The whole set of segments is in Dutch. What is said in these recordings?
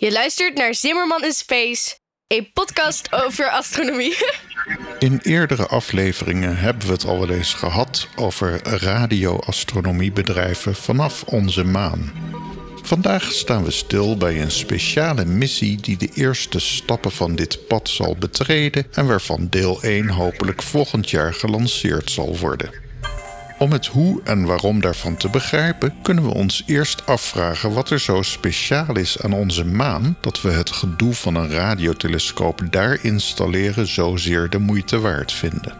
Je luistert naar Zimmerman in Space, een podcast over astronomie. In eerdere afleveringen hebben we het al wel eens gehad over radioastronomiebedrijven vanaf onze maan. Vandaag staan we stil bij een speciale missie die de eerste stappen van dit pad zal betreden en waarvan deel 1 hopelijk volgend jaar gelanceerd zal worden. Om het hoe en waarom daarvan te begrijpen, kunnen we ons eerst afvragen wat er zo speciaal is aan onze maan dat we het gedoe van een radiotelescoop daar installeren zozeer de moeite waard vinden.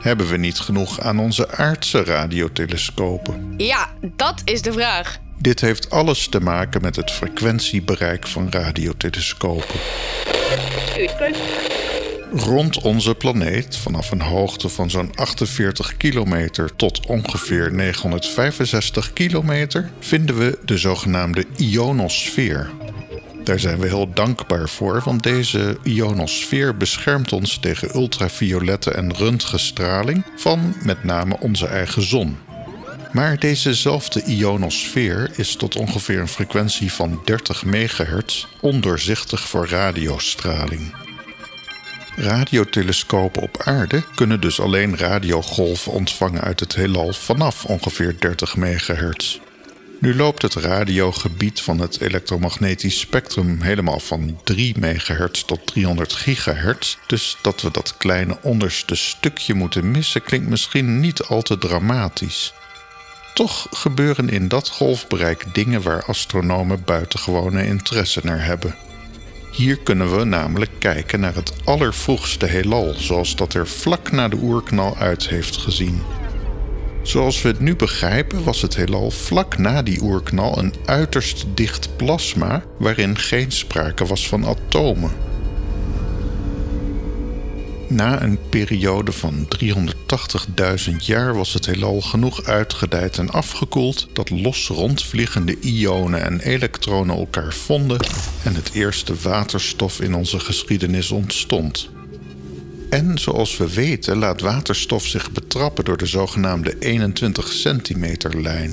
Hebben we niet genoeg aan onze aardse radiotelescopen? Ja, dat is de vraag. Dit heeft alles te maken met het frequentiebereik van radiotelescopen. Rond onze planeet, vanaf een hoogte van zo'n 48 kilometer tot ongeveer 965 kilometer, vinden we de zogenaamde ionosfeer. Daar zijn we heel dankbaar voor, want deze ionosfeer beschermt ons tegen ultraviolette en röntgenstraling van met name onze eigen zon. Maar dezezelfde ionosfeer is tot ongeveer een frequentie van 30 megahertz ondoorzichtig voor radiostraling. Radiotelescopen op aarde kunnen dus alleen radiogolven ontvangen uit het heelal vanaf ongeveer 30 megahertz. Nu loopt het radiogebied van het elektromagnetisch spectrum helemaal van 3 MHz tot 300 GHz. Dus dat we dat kleine onderste stukje moeten missen klinkt misschien niet al te dramatisch. Toch gebeuren in dat golfbereik dingen waar astronomen buitengewone interesse naar hebben. Hier kunnen we namelijk kijken naar het allervroegste heelal, zoals dat er vlak na de oerknal uit heeft gezien. Zoals we het nu begrijpen, was het heelal vlak na die oerknal een uiterst dicht plasma waarin geen sprake was van atomen. Na een periode van 380.000 jaar was het heelal genoeg uitgedijd en afgekoeld dat los rondvliegende ionen en elektronen elkaar vonden en het eerste waterstof in onze geschiedenis ontstond. En zoals we weten laat waterstof zich betrappen door de zogenaamde 21 centimeter lijn.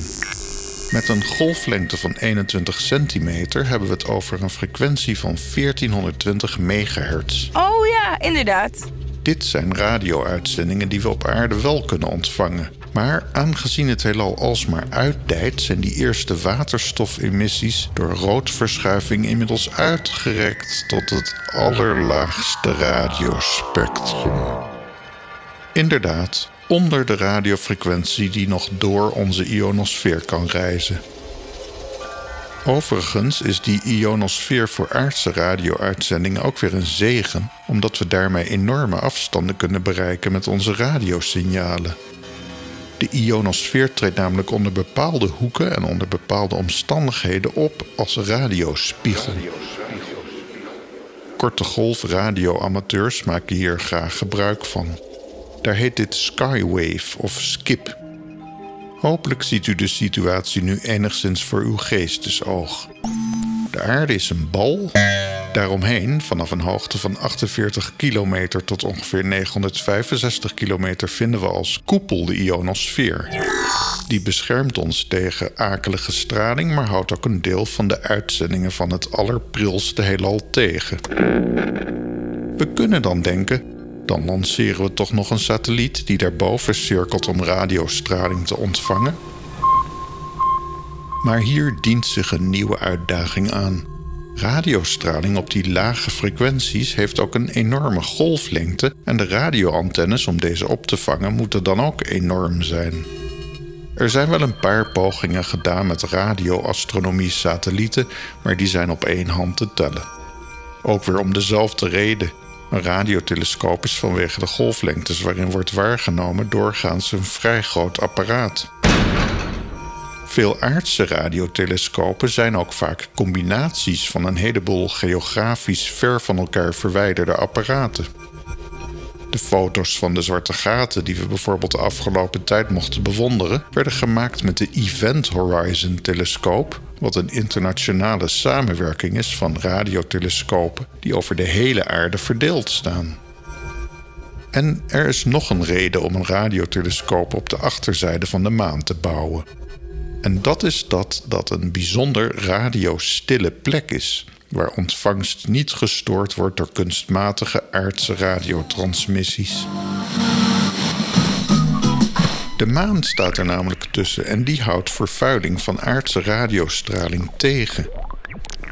Met een golflengte van 21 centimeter hebben we het over een frequentie van 1420 megahertz. Oh ja, inderdaad. Dit zijn radio-uitzendingen die we op aarde wel kunnen ontvangen. Maar aangezien het heelal alsmaar uitdijt, zijn die eerste waterstofemissies door roodverschuiving inmiddels uitgerekt tot het allerlaagste radiospectrum. Inderdaad, onder de radiofrequentie die nog door onze ionosfeer kan reizen. Overigens is die ionosfeer voor aardse radio-uitzendingen ook weer een zegen, omdat we daarmee enorme afstanden kunnen bereiken met onze radiosignalen. De ionosfeer treedt namelijk onder bepaalde hoeken en onder bepaalde omstandigheden op als radiospiegel. Korte golf radioamateurs maken hier graag gebruik van. Daar heet dit skywave of skip. Hopelijk ziet u de situatie nu enigszins voor uw geestesoog. De aarde is een bal. Daaromheen, vanaf een hoogte van 48 kilometer tot ongeveer 965 kilometer, vinden we als koepel de ionosfeer. Die beschermt ons tegen akelige straling, maar houdt ook een deel van de uitzendingen van het allerprilste heelal tegen. We kunnen dan denken: dan lanceren we toch nog een satelliet die daarboven cirkelt om radiostraling te ontvangen. Maar hier dient zich een nieuwe uitdaging aan. Radiostraling op die lage frequenties heeft ook een enorme golflengte en de radioantennes om deze op te vangen moeten dan ook enorm zijn. Er zijn wel een paar pogingen gedaan met radioastronomie-satellieten, maar die zijn op één hand te tellen. Ook weer om dezelfde reden. Een radiotelescoop is vanwege de golflengtes waarin wordt waargenomen doorgaans een vrij groot apparaat. Veel aardse radiotelescopen zijn ook vaak combinaties van een heleboel geografisch ver van elkaar verwijderde apparaten. De foto's van de zwarte gaten die we bijvoorbeeld de afgelopen tijd mochten bewonderen, werden gemaakt met de Event Horizon telescoop, wat een internationale samenwerking is van radiotelescopen die over de hele aarde verdeeld staan. En er is nog een reden om een radiotelescoop op de achterzijde van de maan te bouwen. En dat is dat dat een bijzonder radiostille plek is, waar ontvangst niet gestoord wordt door kunstmatige aardse radiotransmissies. De maan staat er namelijk tussen en die houdt vervuiling van aardse radiostraling tegen.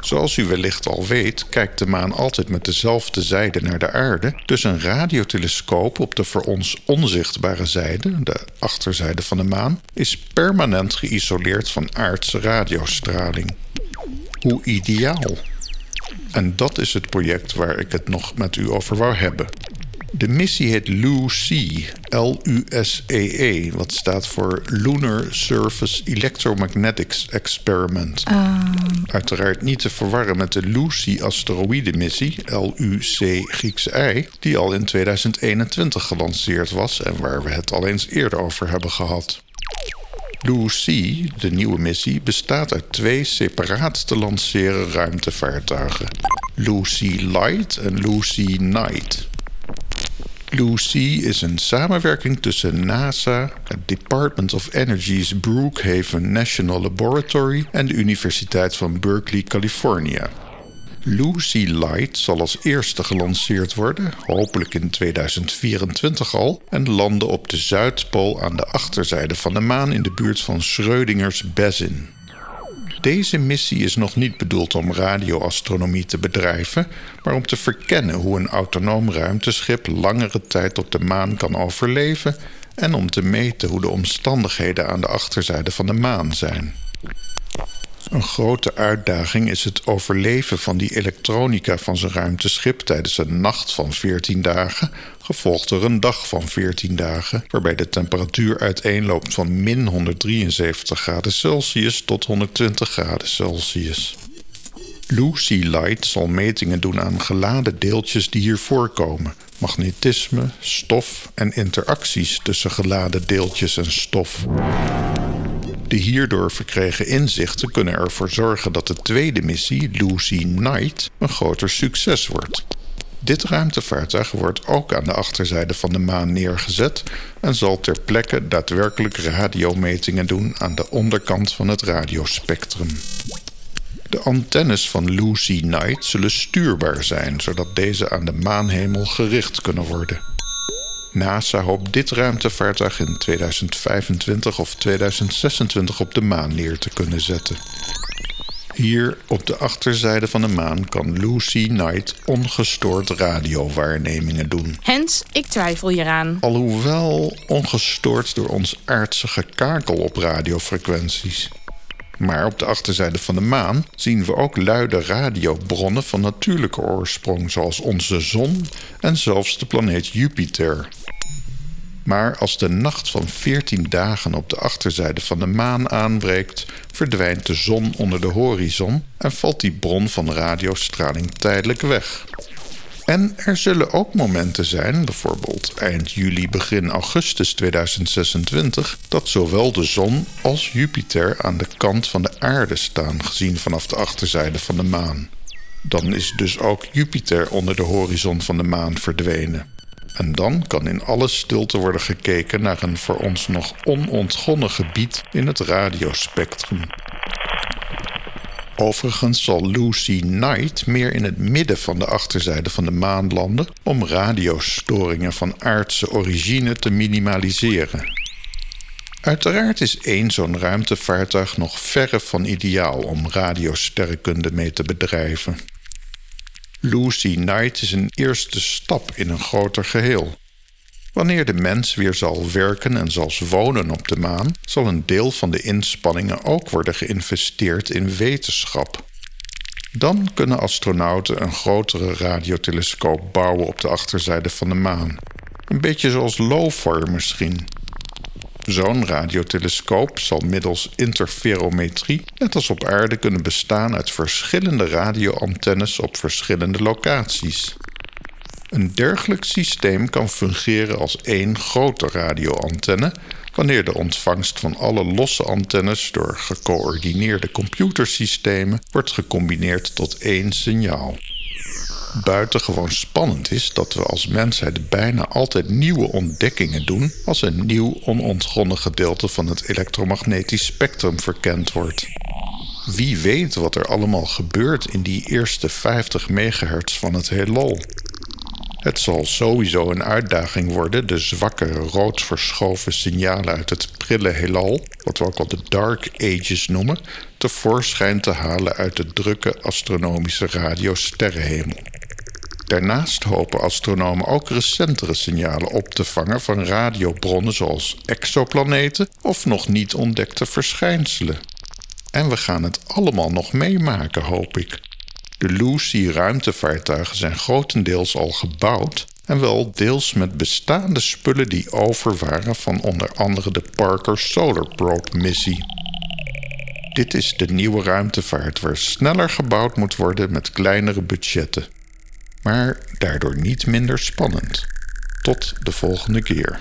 Zoals u wellicht al weet, kijkt de maan altijd met dezelfde zijde naar de aarde. Dus een radiotelescoop op de voor ons onzichtbare zijde, de achterzijde van de maan, is permanent geïsoleerd van aardse radiostraling. Hoe ideaal! En dat is het project waar ik het nog met u over wou hebben. De missie heet LUSEE, L-U-S-E-E, e, wat staat voor Lunar Surface Electromagnetics Experiment. Uiteraard niet te verwarren met de Lucy asteroïdenmissie, L-U-C Grieks I, die al in 2021 gelanceerd was en waar we het al eens eerder over hebben gehad. Lucy, de nieuwe missie, bestaat uit twee separaat te lanceren ruimtevaartuigen. Lucy Light en Lucy Night. Lucy is een samenwerking tussen NASA, het Department of Energy's Brookhaven National Laboratory en de Universiteit van Berkeley, California. Lucy Light zal als eerste gelanceerd worden, hopelijk in 2024 al, en landen op de Zuidpool aan de achterzijde van de maan in de buurt van Schrödingers Basin. Deze missie is nog niet bedoeld om radioastronomie te bedrijven, maar om te verkennen hoe een autonoom ruimteschip langere tijd op de maan kan overleven en om te meten hoe de omstandigheden aan de achterzijde van de maan zijn. Een grote uitdaging is het overleven van die elektronica van zijn ruimteschip tijdens een nacht van 14 dagen, gevolgd door een dag van 14 dagen, waarbij de temperatuur uiteenloopt van min 173 graden Celsius tot 120 graden Celsius. Lucy Light zal metingen doen aan geladen deeltjes die hier voorkomen, magnetisme, stof en interacties tussen geladen deeltjes en stof. De hierdoor verkregen inzichten kunnen ervoor zorgen dat de tweede missie, Lucy Night, een groter succes wordt. Dit ruimtevaartuig wordt ook aan de achterzijde van de maan neergezet en zal ter plekke daadwerkelijk radiometingen doen aan de onderkant van het radiospectrum. De antennes van Lucy Night zullen stuurbaar zijn, zodat deze aan de maanhemel gericht kunnen worden. NASA hoopt dit ruimtevaartuig in 2025 of 2026 op de maan neer te kunnen zetten. Hier op de achterzijde van de maan kan Lucy Knight ongestoord radiowaarnemingen doen. Hens, ik twijfel hieraan. Alhoewel ongestoord door ons aardse gekakel op radiofrequenties. Maar op de achterzijde van de maan zien we ook luide radiobronnen van natuurlijke oorsprong, zoals onze zon en zelfs de planeet Jupiter. Maar als de nacht van 14 dagen op de achterzijde van de maan aanbreekt, verdwijnt de zon onder de horizon en valt die bron van radiostraling tijdelijk weg. En er zullen ook momenten zijn, bijvoorbeeld eind juli, begin augustus 2026, dat zowel de zon als Jupiter aan de kant van de aarde staan, gezien vanaf de achterzijde van de maan. Dan is dus ook Jupiter onder de horizon van de maan verdwenen. En dan kan in alle stilte worden gekeken naar een voor ons nog onontgonnen gebied in het radiospectrum. Overigens zal Lucy Knight meer in het midden van de achterzijde van de maan landen om radiostoringen van aardse origine te minimaliseren. Uiteraard is één zo'n ruimtevaartuig nog verre van ideaal om radiosterrenkunde mee te bedrijven. Lucy Knight is een eerste stap in een groter geheel. Wanneer de mens weer zal werken en zal wonen op de maan, zal een deel van de inspanningen ook worden geïnvesteerd in wetenschap. Dan kunnen astronauten een grotere radiotelescoop bouwen op de achterzijde van de maan. Een beetje zoals LOFAR misschien. Zo'n radiotelescoop zal middels interferometrie, net als op aarde, kunnen bestaan uit verschillende radioantennes op verschillende locaties. Een dergelijk systeem kan fungeren als één grote radioantenne wanneer de ontvangst van alle losse antennes door gecoördineerde computersystemen wordt gecombineerd tot één signaal. Buitengewoon spannend is dat we als mensheid bijna altijd nieuwe ontdekkingen doen als een nieuw onontgonnen gedeelte van het elektromagnetisch spectrum verkend wordt. Wie weet wat er allemaal gebeurt in die eerste 50 megahertz van het heelal. Het zal sowieso een uitdaging worden de zwakke rood verschoven signalen uit het prille heelal, wat we ook wel de Dark Ages noemen, tevoorschijn te halen uit de drukke astronomische radiosterrenhemel. Daarnaast hopen astronomen ook recentere signalen op te vangen van radiobronnen zoals exoplaneten of nog niet ontdekte verschijnselen. En we gaan het allemaal nog meemaken, hoop ik. De Lucy-ruimtevaartuigen zijn grotendeels al gebouwd en wel deels met bestaande spullen die over waren van onder andere de Parker Solar Probe-missie. Dit is de nieuwe ruimtevaart waar sneller gebouwd moet worden met kleinere budgetten. Maar daardoor niet minder spannend. Tot de volgende keer.